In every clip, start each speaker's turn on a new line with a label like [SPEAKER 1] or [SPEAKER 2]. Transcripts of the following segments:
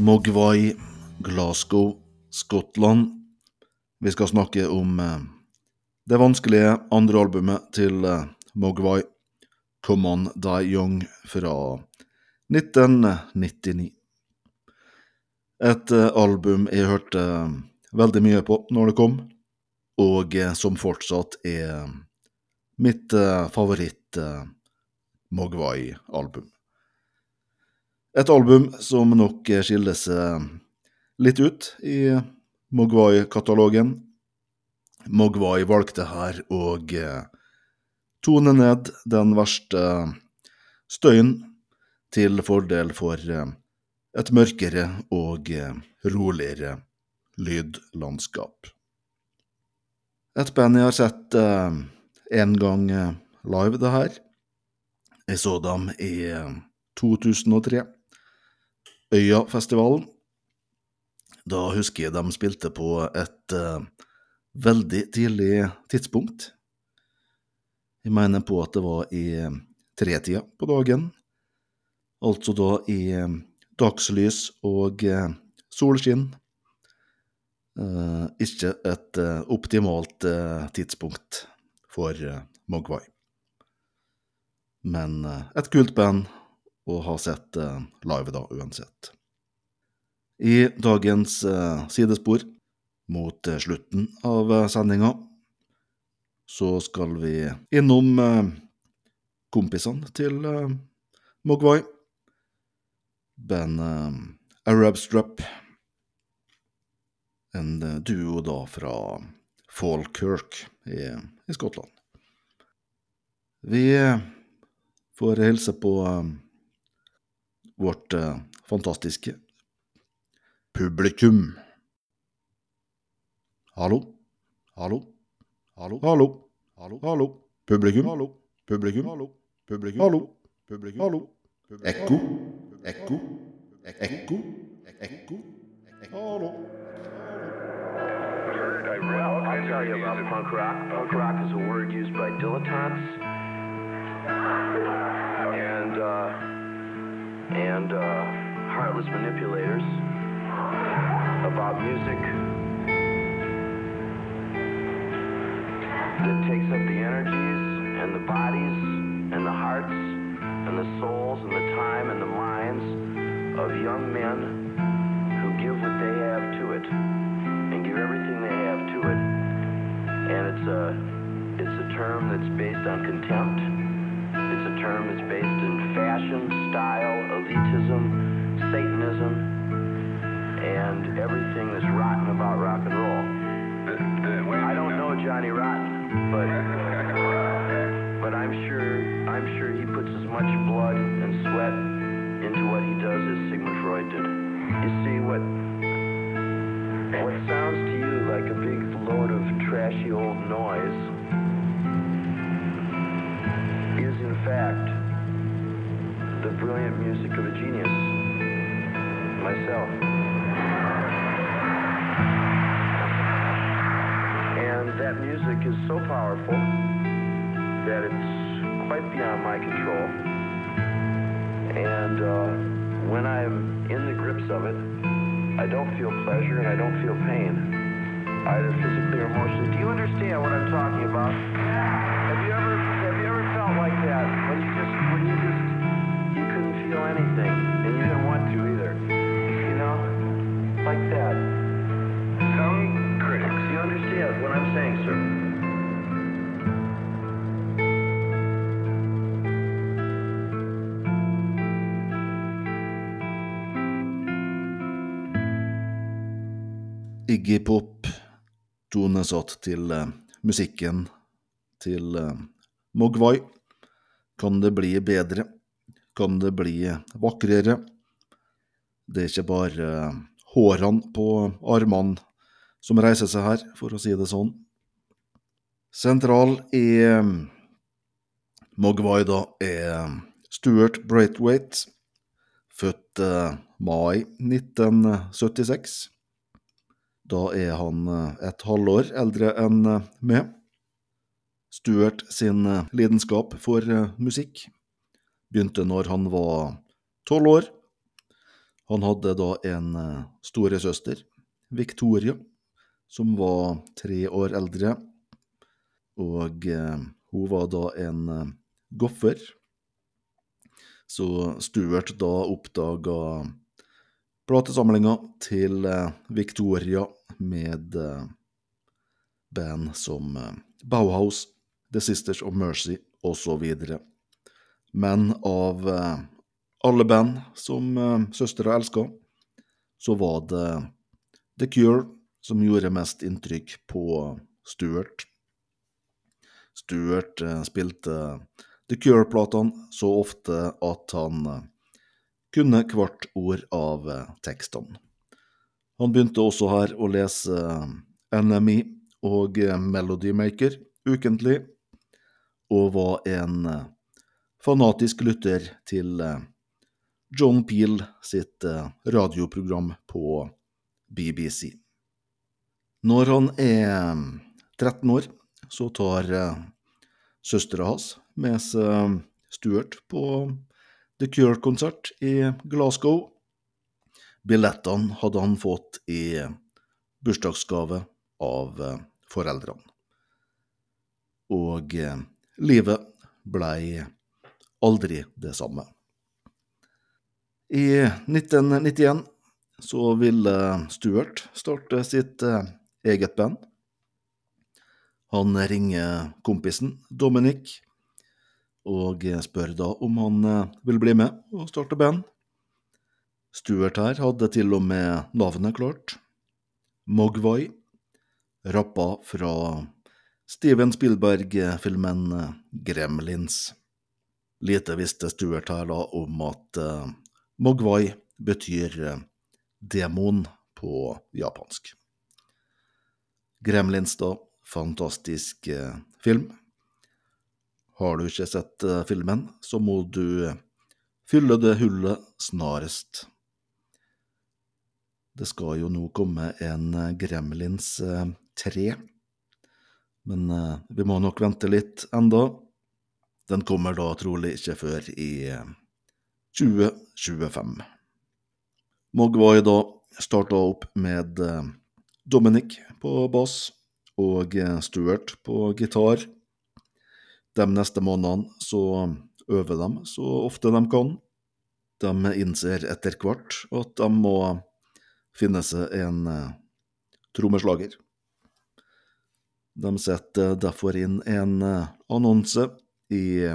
[SPEAKER 1] Mogwai, Glasgow, Skottland. Vi skal snakke om eh, det vanskelige andre albumet til eh, Mogwai, Come On Die Young, fra 1999. Et eh, album jeg hørte veldig mye på når det kom, og som fortsatt er mitt eh, favoritt eh, Mogwai-album. Et album som nok skiller seg litt ut i Mogwai-katalogen. Mogwai valgte her å eh, tone ned den verste støyen til fordel for eh, et mørkere og eh, roligere lydlandskap. Et band jeg har sett én gang eh, live, det her. Jeg så dem i eh, 2003. Øyafestivalen. Da husker jeg de spilte på et uh, veldig tidlig tidspunkt. Jeg mener på at det var i eh, tretida på dagen. Altså da i eh, dagslys og uh, solskinn. Uh, ikke et optimalt tidspunkt for Mogwai. Men et kult band å ha sett eh, live da, uansett. I dagens eh, sidespor, mot eh, slutten av sendinga, så skal vi innom kompisene til Mogwai. Bandet eh, Arab En duo da fra Falkirk i, i Skottland. Vi får hilse på vårt eh, fantastiske publikum. Hallo? Hallo? Hallo? Hallo? Hallo? Hallo? Publikum? Hallo? Publikum? Hallo? Publikum? Hallo? Publikum? Hallo? Ekko? Ekko? Ekko? Ekko? Hallo?
[SPEAKER 2] I'll tell you about punk rock. Punk rock is a word used by dilettantes and uh, and uh, heartless manipulators about music that takes up the energies and the bodies and the hearts and the souls and the time and the minds of young men who give what they have to it and give everything they have to it. And it's a it's a term that's based on contempt. It's a term that's based in fashion, style, elitism, Satanism, and everything that's rotten about rock and roll. I don't know Johnny Rotten, but but I'm sure I'm sure he puts as much blood and sweat into what he does as Sigmund Freud did. You see what what sounds to you like a big load of trashy old noise brilliant music of a genius. Myself. And that music is so powerful that it's quite beyond my control. And uh, when I'm in the grips of it, I don't feel pleasure and I don't feel pain, either physically or emotionally. Do you understand what I'm talking about? Anything and you didn't want to either? You know, like that. Some critics, you understand what I'm saying, sir?
[SPEAKER 1] Iggy Pop tonesatt til eh, musikken til eh, Mogwai. Kan det bli bedre? Kan det bli vakrere? Det er ikke bare eh, hårene på armene som reiser seg her, for å si det sånn. Sentral i Mogwaida Mogwai er Stuart Braithwaite, født eh, mai 1976. Da er han eh, et halvår eldre enn eh, meg. Stuart sin eh, lidenskap for eh, musikk begynte når han var tolv år. Han hadde da en eh, storesøster, Victoria, som var tre år eldre, og eh, hun var da en eh, goffer. Så Stuart da oppdaga platesamlinga til Victoria med band som Bauhaus, The Sisters of Mercy osv. Men av eh, alle band som uh, søstera elska, så var det The Cure som gjorde mest inntrykk på Stuart. Stuart eh, spilte The Cure-platene så ofte at han eh, kunne hvert ord av eh, tekstene. Han begynte også her å lese NMI NME og eh, Melody Maker ukentlig, og var en eh, fanatisk lytter til eh, John Peel sitt eh, radioprogram på BBC. Når han er 13 år, så tar eh, søstera hans med seg Stuart på The Cure-konsert i Glasgow. Billettene hadde han fått i bursdagsgave av eh, foreldrene. Og eh, livet blei aldri det samme. I 1991 så ville Stuart starte sitt eh, eget band. Han ringer kompisen Dominic og spør da om han eh, vil bli med og starte band. Stuart her hadde til og med navnet klart. Mogwai, rappa fra Steven Spielberg-filmen eh, Gremlins. Lite visste Stuart her da om at uh, Mogwai betyr eh, demon på japansk. Gremlins, da. Fantastisk eh, film. Har du ikke sett eh, filmen, så må du eh, fylle det hullet snarest. Det skal jo nå komme en eh, Gremlins eh, 3, men eh, vi må nok vente litt enda. Den kommer da trolig ikke før i eh, 2025. Mogwai da starta opp med eh, Dominic på bass og eh, Stuart på gitar. De neste månedene så øver de så ofte de kan. De innser etter hvert at de må finne seg en eh, trommeslager. De setter derfor inn en eh, annonse i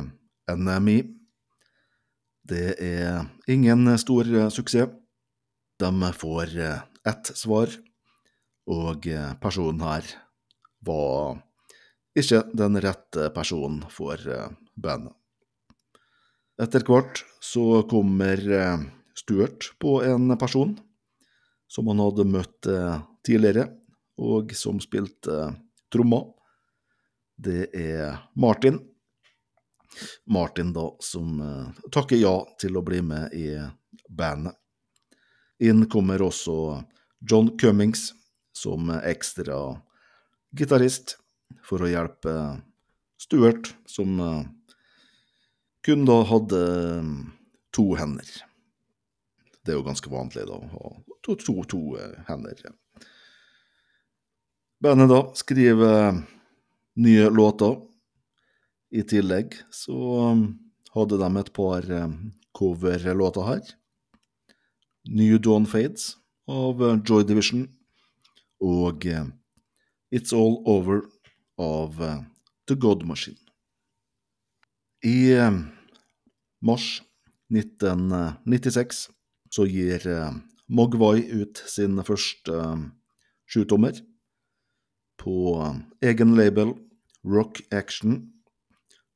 [SPEAKER 1] NMI. Det er ingen stor suksess. De får ett svar, og personen her var ikke den rette personen for bandet. Etter hvert så kommer Stuart på en person som han hadde møtt tidligere, og som spilte trommer. Det er Martin. Martin, da, som eh, takker ja til å bli med i bandet. Inn kommer også John Cummings som ekstra gitarist for å hjelpe Stuart, som eh, kun da hadde eh, to hender. Det er jo ganske vanlig da, å ha to, to, to hender. Bandet da skriver nye låter. I tillegg så um, hadde de et par um, coverlåter her. New Dawn Fades av uh, Joy Division og uh, It's All Over av uh, The God Machine. I um, mars 1996 så gir uh, Mogwai ut sin første um, sjutommer på um, egen label Rock Action.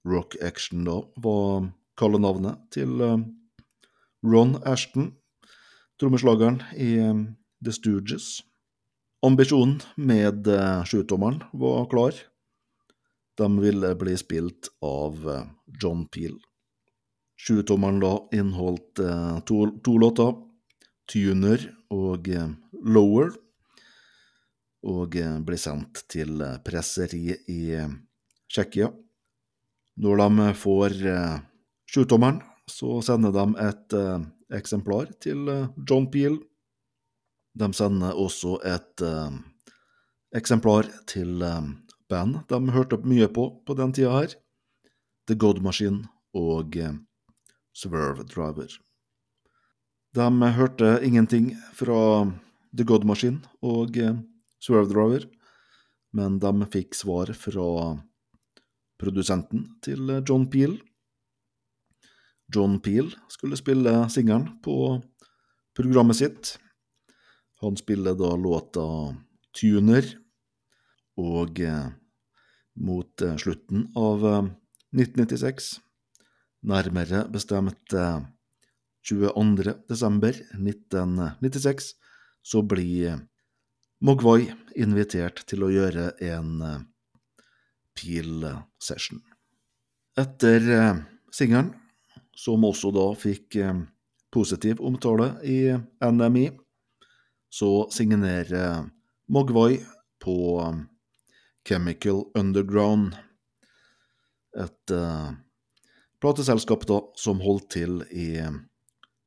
[SPEAKER 1] Rock Action da var kallenavnet til um, Ron Ashton, trommeslageren i um, The Stooges. Ambisjonen med uh, sjutommeren var klar. De ville bli spilt av John Peel. Sjutommeren da inneholdt to, to låter, Tuner og Lower, og ble sendt til presseri i Tsjekkia. Når de får uh, sjutommeren, så sender de et eh, eksemplar til eh, John Peel. De sender også et eh, eksemplar til eh, band de hørte mye på på den tida her. The God Machine og eh, Swerve Driver. De hørte ingenting fra The God Machine og eh, Swerve Driver, men de fikk svar fra produsenten til eh, John Peel. John Peel skulle spille singelen på programmet sitt. Han spiller da låta Tuner, og eh, mot eh, slutten av eh, 1996, nærmere bestemt eh, 22. desember 1996, så blir Mogwai invitert til å gjøre en Peel-session. Etter eh, singelen, som også da fikk eh, positiv omtale i NMI, så signerer Mogwai på eh, Chemical Underground, et eh, plateselskap da som holdt til i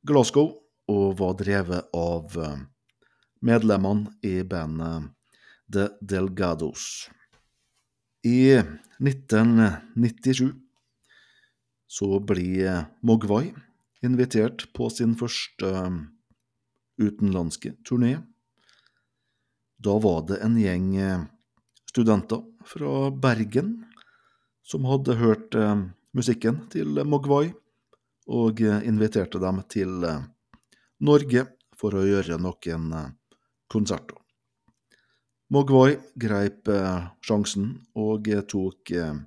[SPEAKER 1] Glasgow og var drevet av eh, medlemmene i bandet The Delgados. I 1997 så blir Mogwai invitert på sin første eh, utenlandske turné. Da var det en gjeng eh, studenter fra Bergen som hadde hørt eh, musikken til Mogwai, og eh, inviterte dem til eh, Norge for å gjøre noen eh, konserter. Mogwai greip eh, sjansen og eh, tok eh,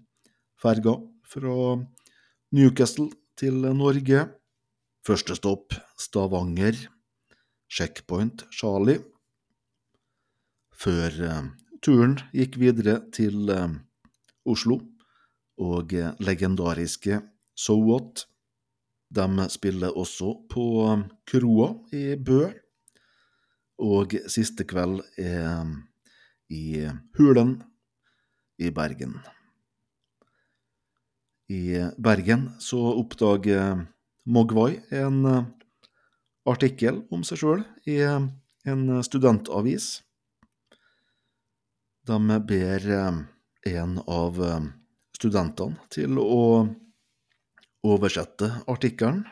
[SPEAKER 1] ferga fra Newcastle til Norge. Første stopp Stavanger, checkpoint Charlie. Før turen gikk videre til Oslo og legendariske So What. De spiller også på kroa i Bø, og siste kveld er i Hulen i Bergen. I Bergen så oppdager Mogwai en eh, artikkel om seg sjøl i en studentavis. De ber eh, en av eh, studentene til å oversette artikkelen.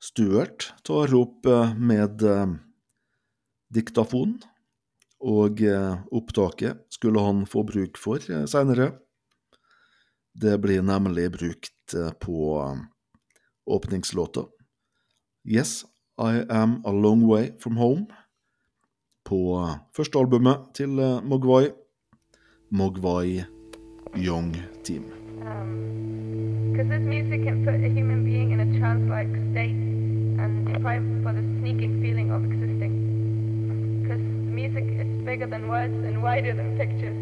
[SPEAKER 1] Stuart tar opp med diktafonen. diktafon, og eh, opptaket skulle han få bruk for eh, seinere. Det blir nemlig brukt eh, på åpningslåta Yes, I Am A Long Way From Home på førstealbumet første albumet til Mogwai, Mogwai Young Team.
[SPEAKER 3] Because bigger than words and wider than pictures.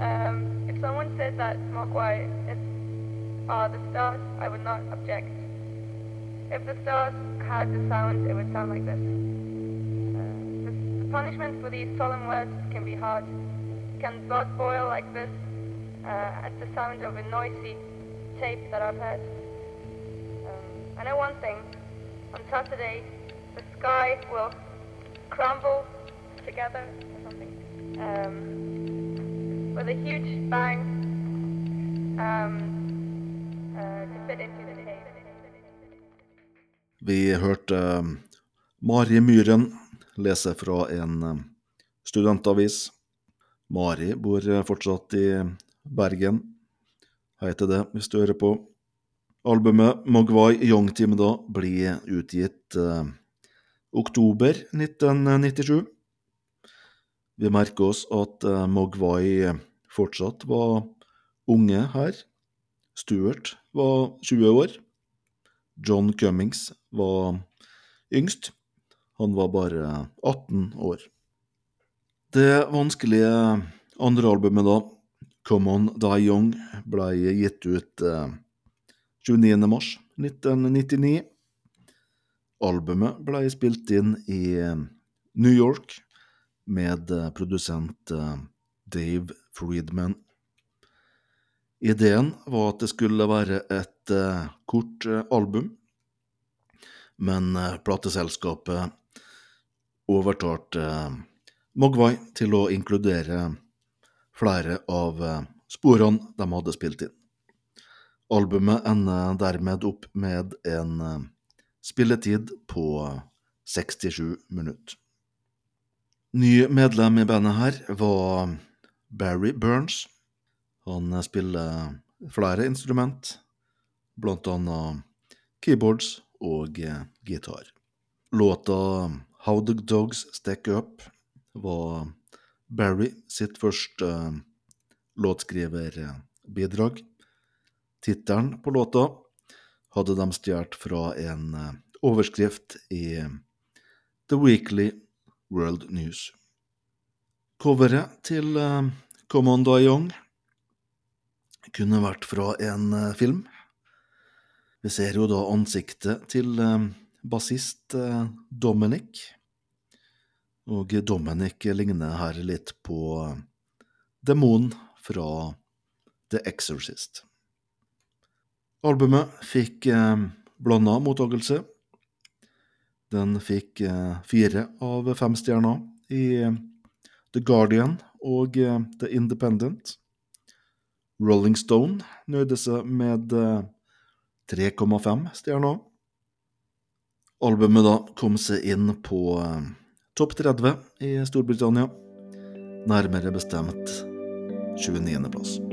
[SPEAKER 3] Um, if someone said that Mogwai are the stars, I would not object. If the stars had the sound, it would sound like this. Uh, the, the punishment for these solemn words can be hard. Can blood boil like this uh, at the sound of a noisy tape that I've heard? Um, I know one thing. On Saturday, the sky will crumble together or something um, with a huge bang um, uh, to fit into the.
[SPEAKER 1] Vi hørte eh, Mari Myhren lese fra en eh, studentavis. Mari bor eh, fortsatt i Bergen. Hei til det, hvis du hører på. Albumet Mogwai Young Team da blir utgitt eh, oktober 1997. Vi merker oss at eh, Mogwai fortsatt var unge her. Stuart var 20 år. John Cummings var yngst. Han var bare 18 år. Det vanskelige andre albumet da, Come On Die Young, ble gitt ut eh, 29. mars 1999. Albumet ble spilt inn i eh, New York med eh, produsent eh, Dave Friedman. Ideen var at det skulle være et eh, kort album, men plateselskapet overtalte Mogwai til å inkludere flere av sporene de hadde spilt inn. Albumet ender dermed opp med en spilletid på 67 minutter. Ny medlem i bandet her var Barry Burns. Han spiller flere instrument, blant annet keyboards og eh, gitar. Låta How the Dogs Stack Up var Barry sitt første eh, låtskriverbidrag. Tittelen på låta hadde de stjålet fra en eh, overskrift i The Weekly World News. Coveret til eh, Come On Die Young kunne vært fra en eh, film. Vi ser jo da ansiktet til eh, bassist Dominic. Og Dominic ligner her litt på demonen fra The Exorcist. Albumet fikk blanda mottakelse. Den fikk eh, fire av fem stjerner i eh, The Guardian og eh, The Independent. Rolling Stone nøyde seg med eh, 3,5 stjerner. Albumet da kom seg inn på topp 30 i Storbritannia, nærmere bestemt 29.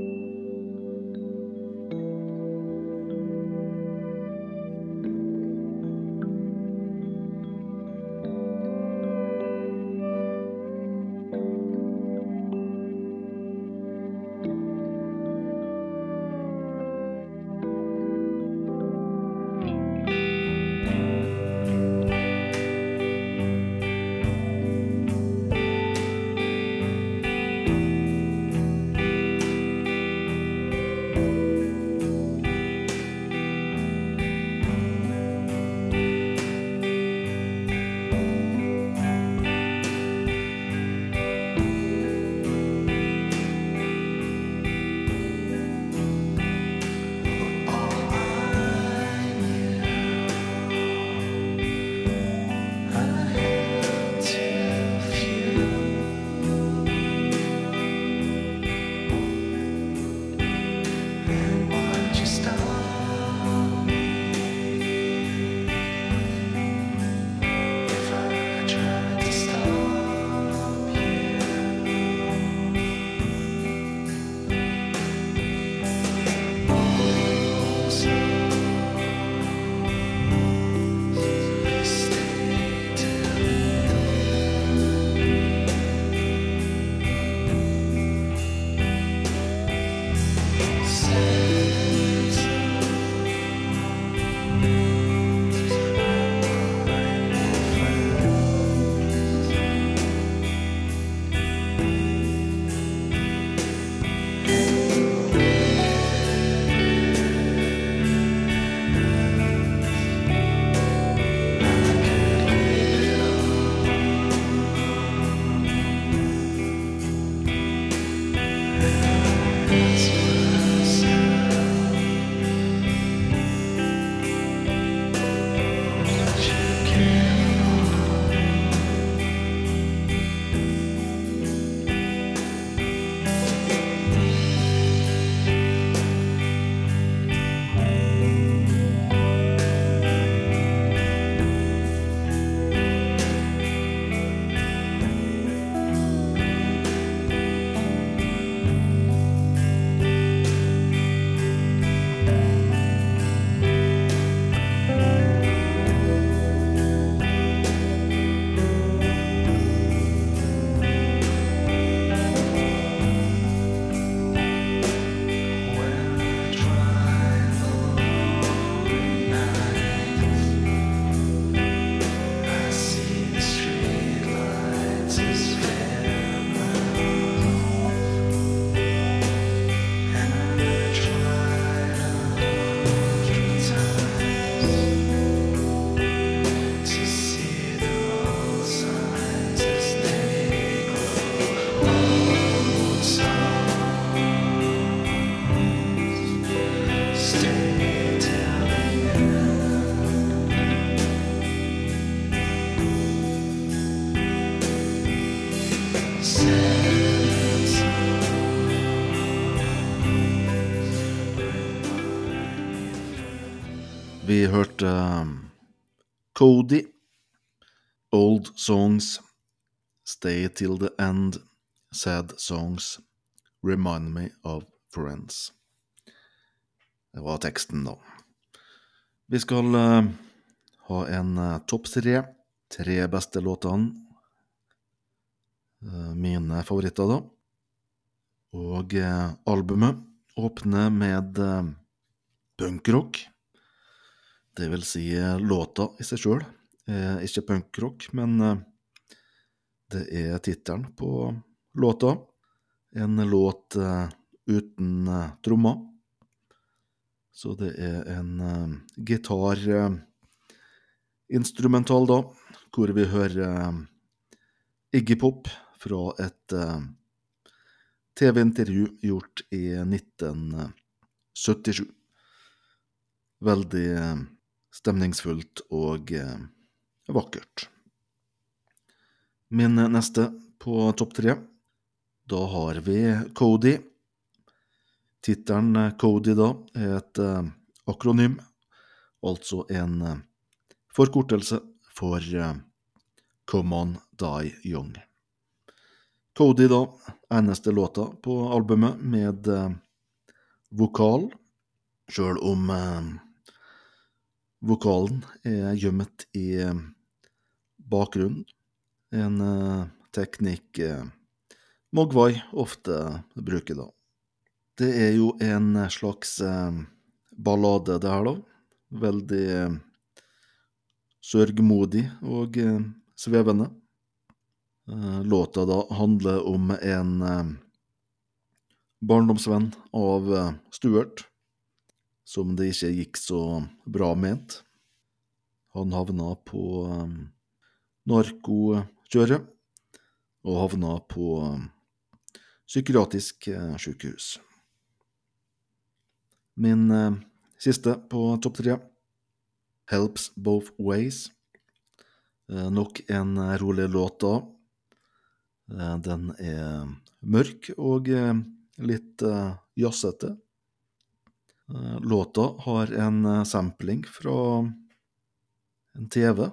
[SPEAKER 1] Vi hørte um, Cody, Old Songs, Stay Till The End, Sad Songs, Remind Me Of Friends. Det var teksten, da. Vi skal uh, ha en uh, topp tre. Tre beste låtene. Uh, mine favoritter, da. Og uh, albumet åpner med uh, punkrock. Det vil si uh, låta i seg sjøl er ikke punkrock, men uh, det er tittelen på låta. En låt uten trommer. Så det er en gitarinstrumental, da, hvor vi hører Iggy Pop fra et TV-intervju gjort i 1977. Veldig stemningsfullt og uh, vakkert. Min neste på topp tre, da har vi Cody. Tittelen eh, Cody da er et eh, akronym, altså en eh, forkortelse for eh, Come On Die Young. Cody da, eneste låta på albumet med eh, vokal, sjøl om eh, vokalen er gjemt i eh, bakgrunnen. En eh, teknikk eh, Mogwai ofte bruker da. Det er jo en slags ballade, det her, da. Veldig sørgmodig og svevende. Låta da handler om en barndomsvenn av Stuart, som det ikke gikk så bra med. Han havna på eh, narkokjøret, og havna på eh, psykiatrisk eh, sykehus. Min eh, siste på topp tre, Helps Both Ways. Eh, nok en rolig låt da. Den er mørk og litt jazzete. Eh, Låta har en eh, sampling fra en TV.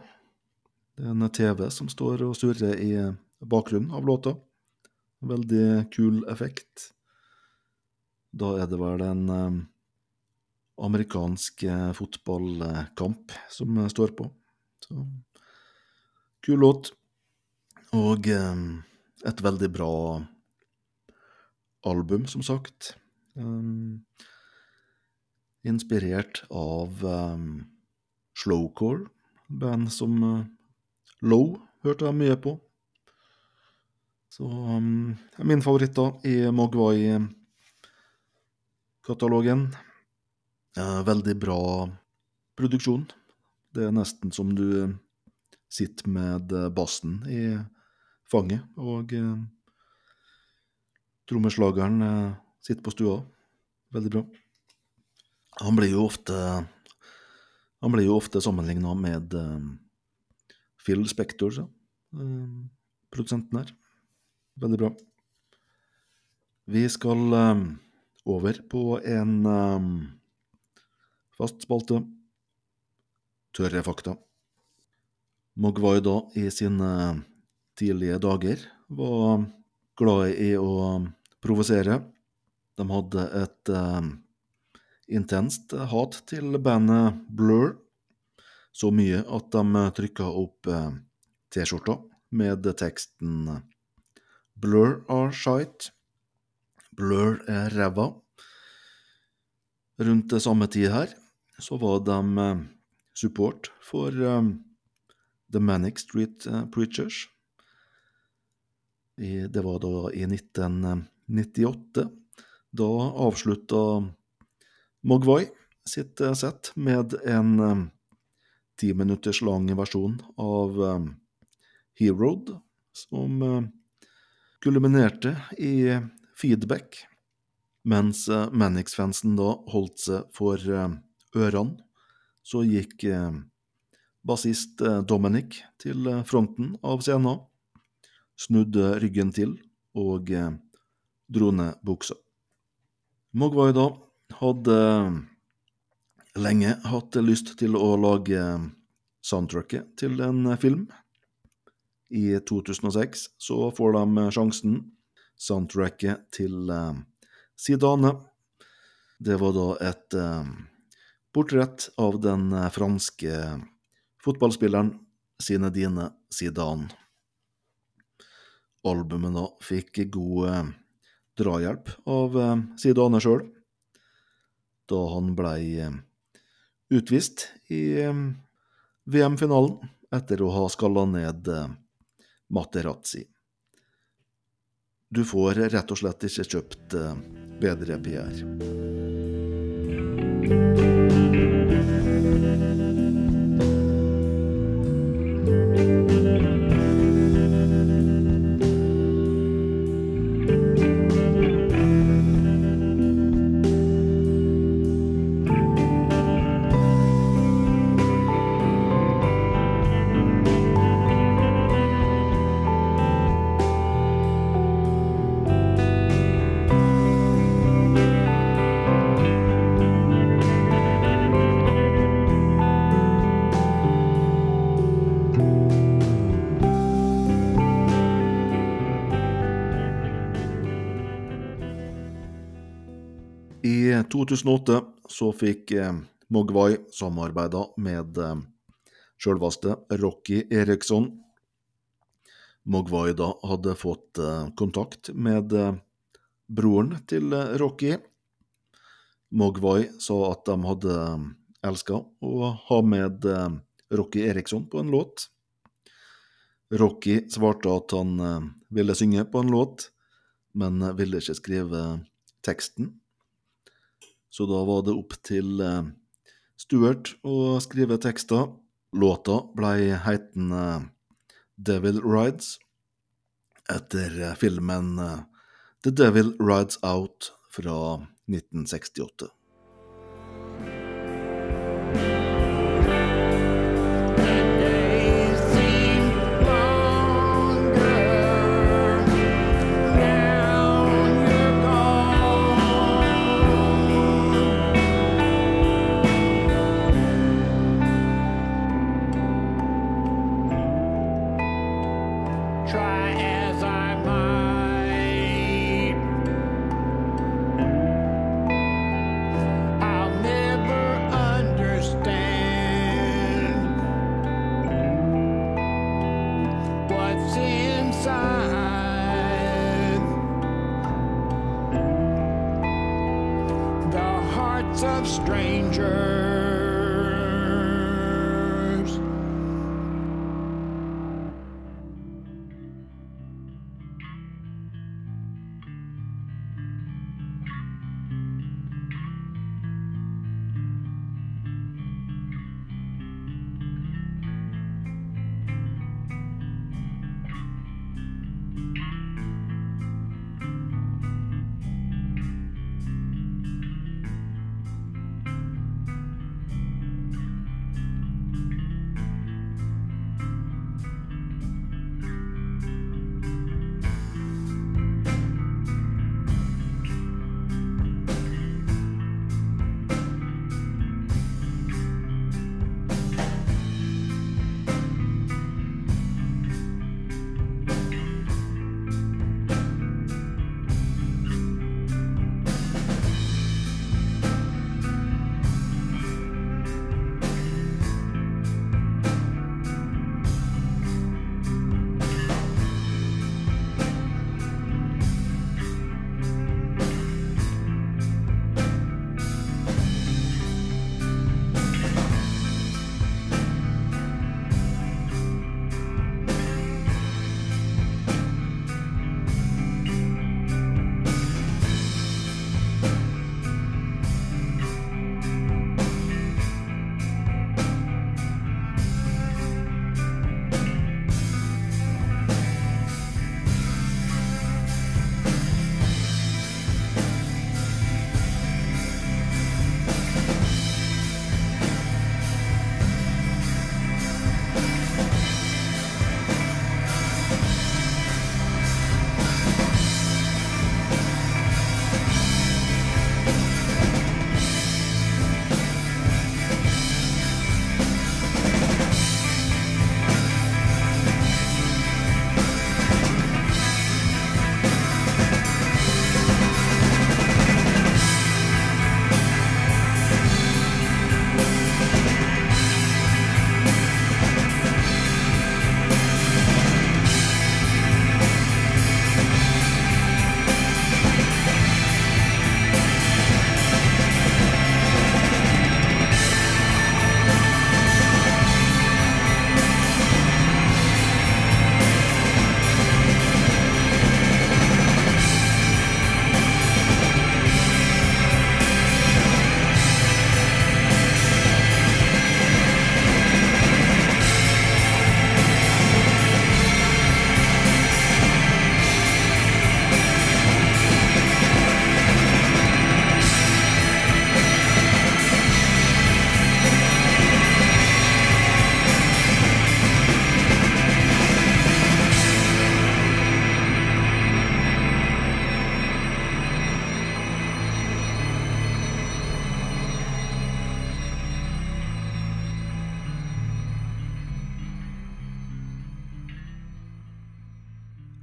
[SPEAKER 1] Det er en TV som står og surrer i bakgrunnen av låta. Veldig kul effekt. Da er det vel en eh, amerikansk fotballkamp som står på. Så kul låt. Og et veldig bra album, som sagt. Um, inspirert av um, slowcore, band som uh, Low hørte jeg mye på. Så um, min favoritt da i Mogwai-katalogen. Uh, veldig bra produksjon. Det er nesten som du sitter med eh, bassen i fanget, og uh, trommeslageren eh, sitter på stua. Veldig bra. Han blir jo ofte Han blir jo ofte sammenligna med uh, Phil Spector, så. Uh, produsenten her. Veldig bra. Vi skal uh, over på en fast spalte. Tørre fakta. Mogwai da, i sine tidlige dager, var glad i å provosere. De hadde et intenst hat til bandet Blur, så mye at de trykka opp eh, T-skjorta med teksten Blur are shite. Blur er ræva. Rundt samme tid her så var de eh, support for eh, The Manic Street Preachers. Det var da i 1998. Da avslutta Mogwai sitt eh, sett med en eh, ti minutters lang versjon av eh, Heroed, som kulminerte i feedback, mens Mannix-fansen da holdt seg for ørene. Så gikk bassist Dominic til fronten av scenen, snudde ryggen til og dro ned buksa. Mogwai da hadde lenge hatt lyst til å lage soundtracket til en film. I 2006 så får de sjansen. Soundtracket til Sidane. Det var da et eh, portrett av den eh, franske fotballspilleren Zinedine Zidane. Albumet da fikk god eh, drahjelp av eh, Zidane sjøl, da han blei eh, utvist i eh, VM-finalen etter å ha skalla ned eh, Materazzi. Du får rett og slett ikke kjøpt bedre PR. 2008 så fikk eh, Mogwai samarbeida med eh, sjølveste Rocky Eriksson. Mogwai da hadde fått eh, kontakt med eh, broren til eh, Rocky. Mogwai sa at de hadde elska å ha med eh, Rocky Eriksson på en låt. Rocky svarte at han eh, ville synge på en låt, men ville ikke skrive teksten. Så da var det opp til eh, Stuart å skrive tekster. Låta blei heitende Devil Rides, etter eh, filmen eh, The Devil Rides Out fra 1968.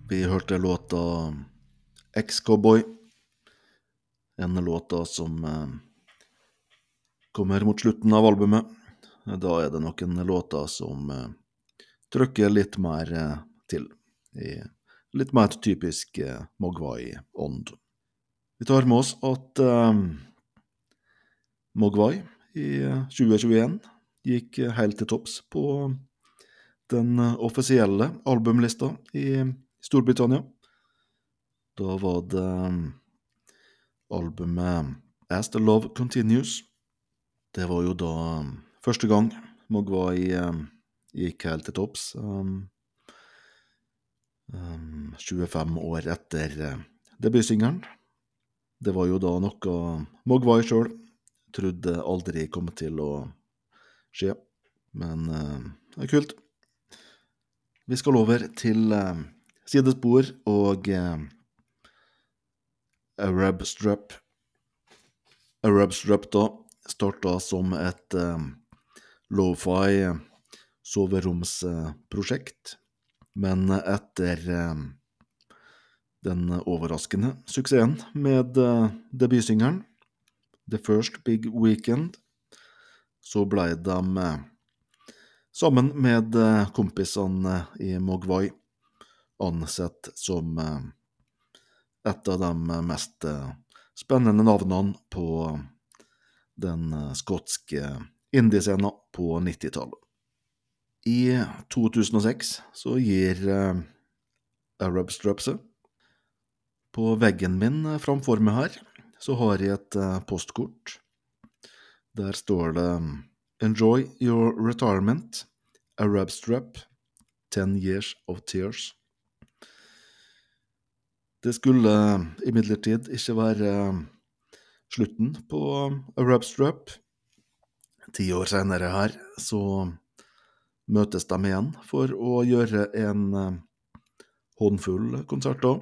[SPEAKER 1] Vi hørte låta Ex-Cowboy. En låta som eh, kommer mot slutten av albumet. Da er det noen låter som eh, trykker litt mer eh, til. I litt mer typisk Mogwai-ånd. Vi tar med oss at Mogwai i eh, 2021 gikk helt til topps på den offisielle albumlista i Storbritannia. Da var det eh, albumet As the Love Continues. Det var jo da eh, første gang Mogwai eh, gikk helt til topps. Um, um, 25 år etter eh, debutsingelen. Det var jo da noe Mogwai sjøl trodde aldri kom til å skje. Men det er kult. Vi skal over til sidespor og eh, Arabstrup. Arabstrup da starta som et eh, lo-fi soveromsprosjekt, men etter eh, den overraskende suksessen med eh, debutsingelen The First Big Weekend, så blei de eh, sammen med eh, kompisene i Mogwai ansett som eh, et av de mest eh, spennende navnene på den eh, skotske indiescenen på 90-tallet. I 2006 så gir Arab Strap seg. På veggen min framfor meg her så har jeg et postkort. Der står det Enjoy your retirement. Arab Strap. 10 years of tears. Det skulle imidlertid ikke være slutten på A Strap. Ti år senere her så møtes de igjen for å gjøre en eh, håndfull konserter.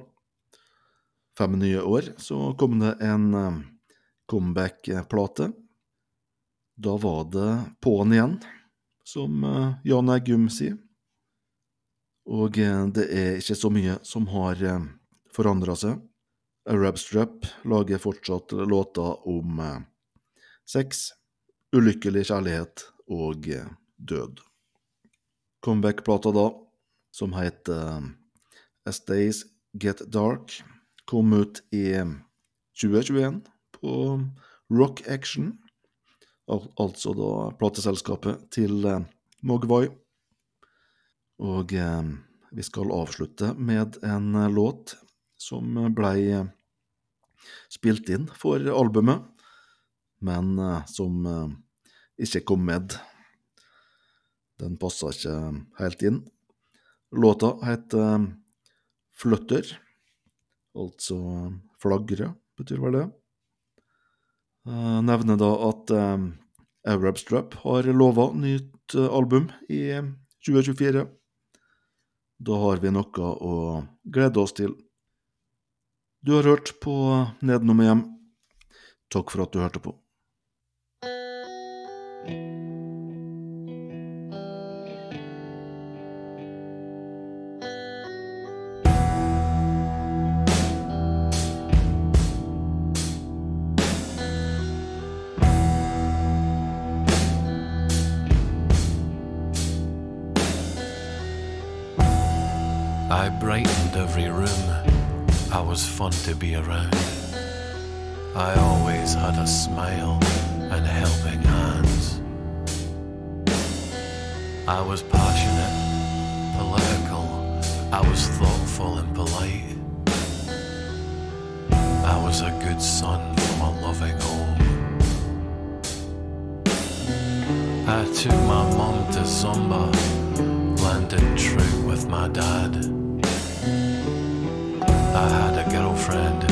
[SPEAKER 1] Fem nye år så kom det en eh, comeback-plate. Da var det på'n igjen, som eh, Jan Eggum sier. Og eh, det er ikke så mye som har forandra seg. Arab Strap lager fortsatt låter om eh, sex, ulykkelig kjærlighet og eh, død. Comeback-plata da, som heter As Days Get Dark, kom ut i 2021 på Rock Action, al altså da plateselskapet til eh, Mogwai. Og eh, vi skal avslutte med en eh, låt som blei eh, spilt inn for albumet, men eh, som eh, ikke kom med. Den passa ikke helt inn. Låta heter Fløtter, altså flagre, betyr vel det. Nevner da at Arab Strap har lova nytt album i 2024. Da har vi noe å glede oss til. Du har hørt på Nedenom hjem. Takk for at du hørte på.
[SPEAKER 4] I brightened every room. I was fun to be around. I always had a smile and helping hands. I was passionate, political. I was thoughtful and polite. I was a good son from a loving home. I took my mum to Zumba, landed true with my dad. I had a girlfriend.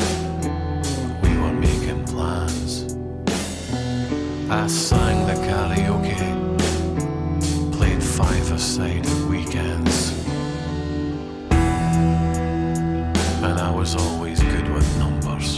[SPEAKER 4] We were making plans. I sang the karaoke, played five-a-side at weekends. And I was always good with numbers.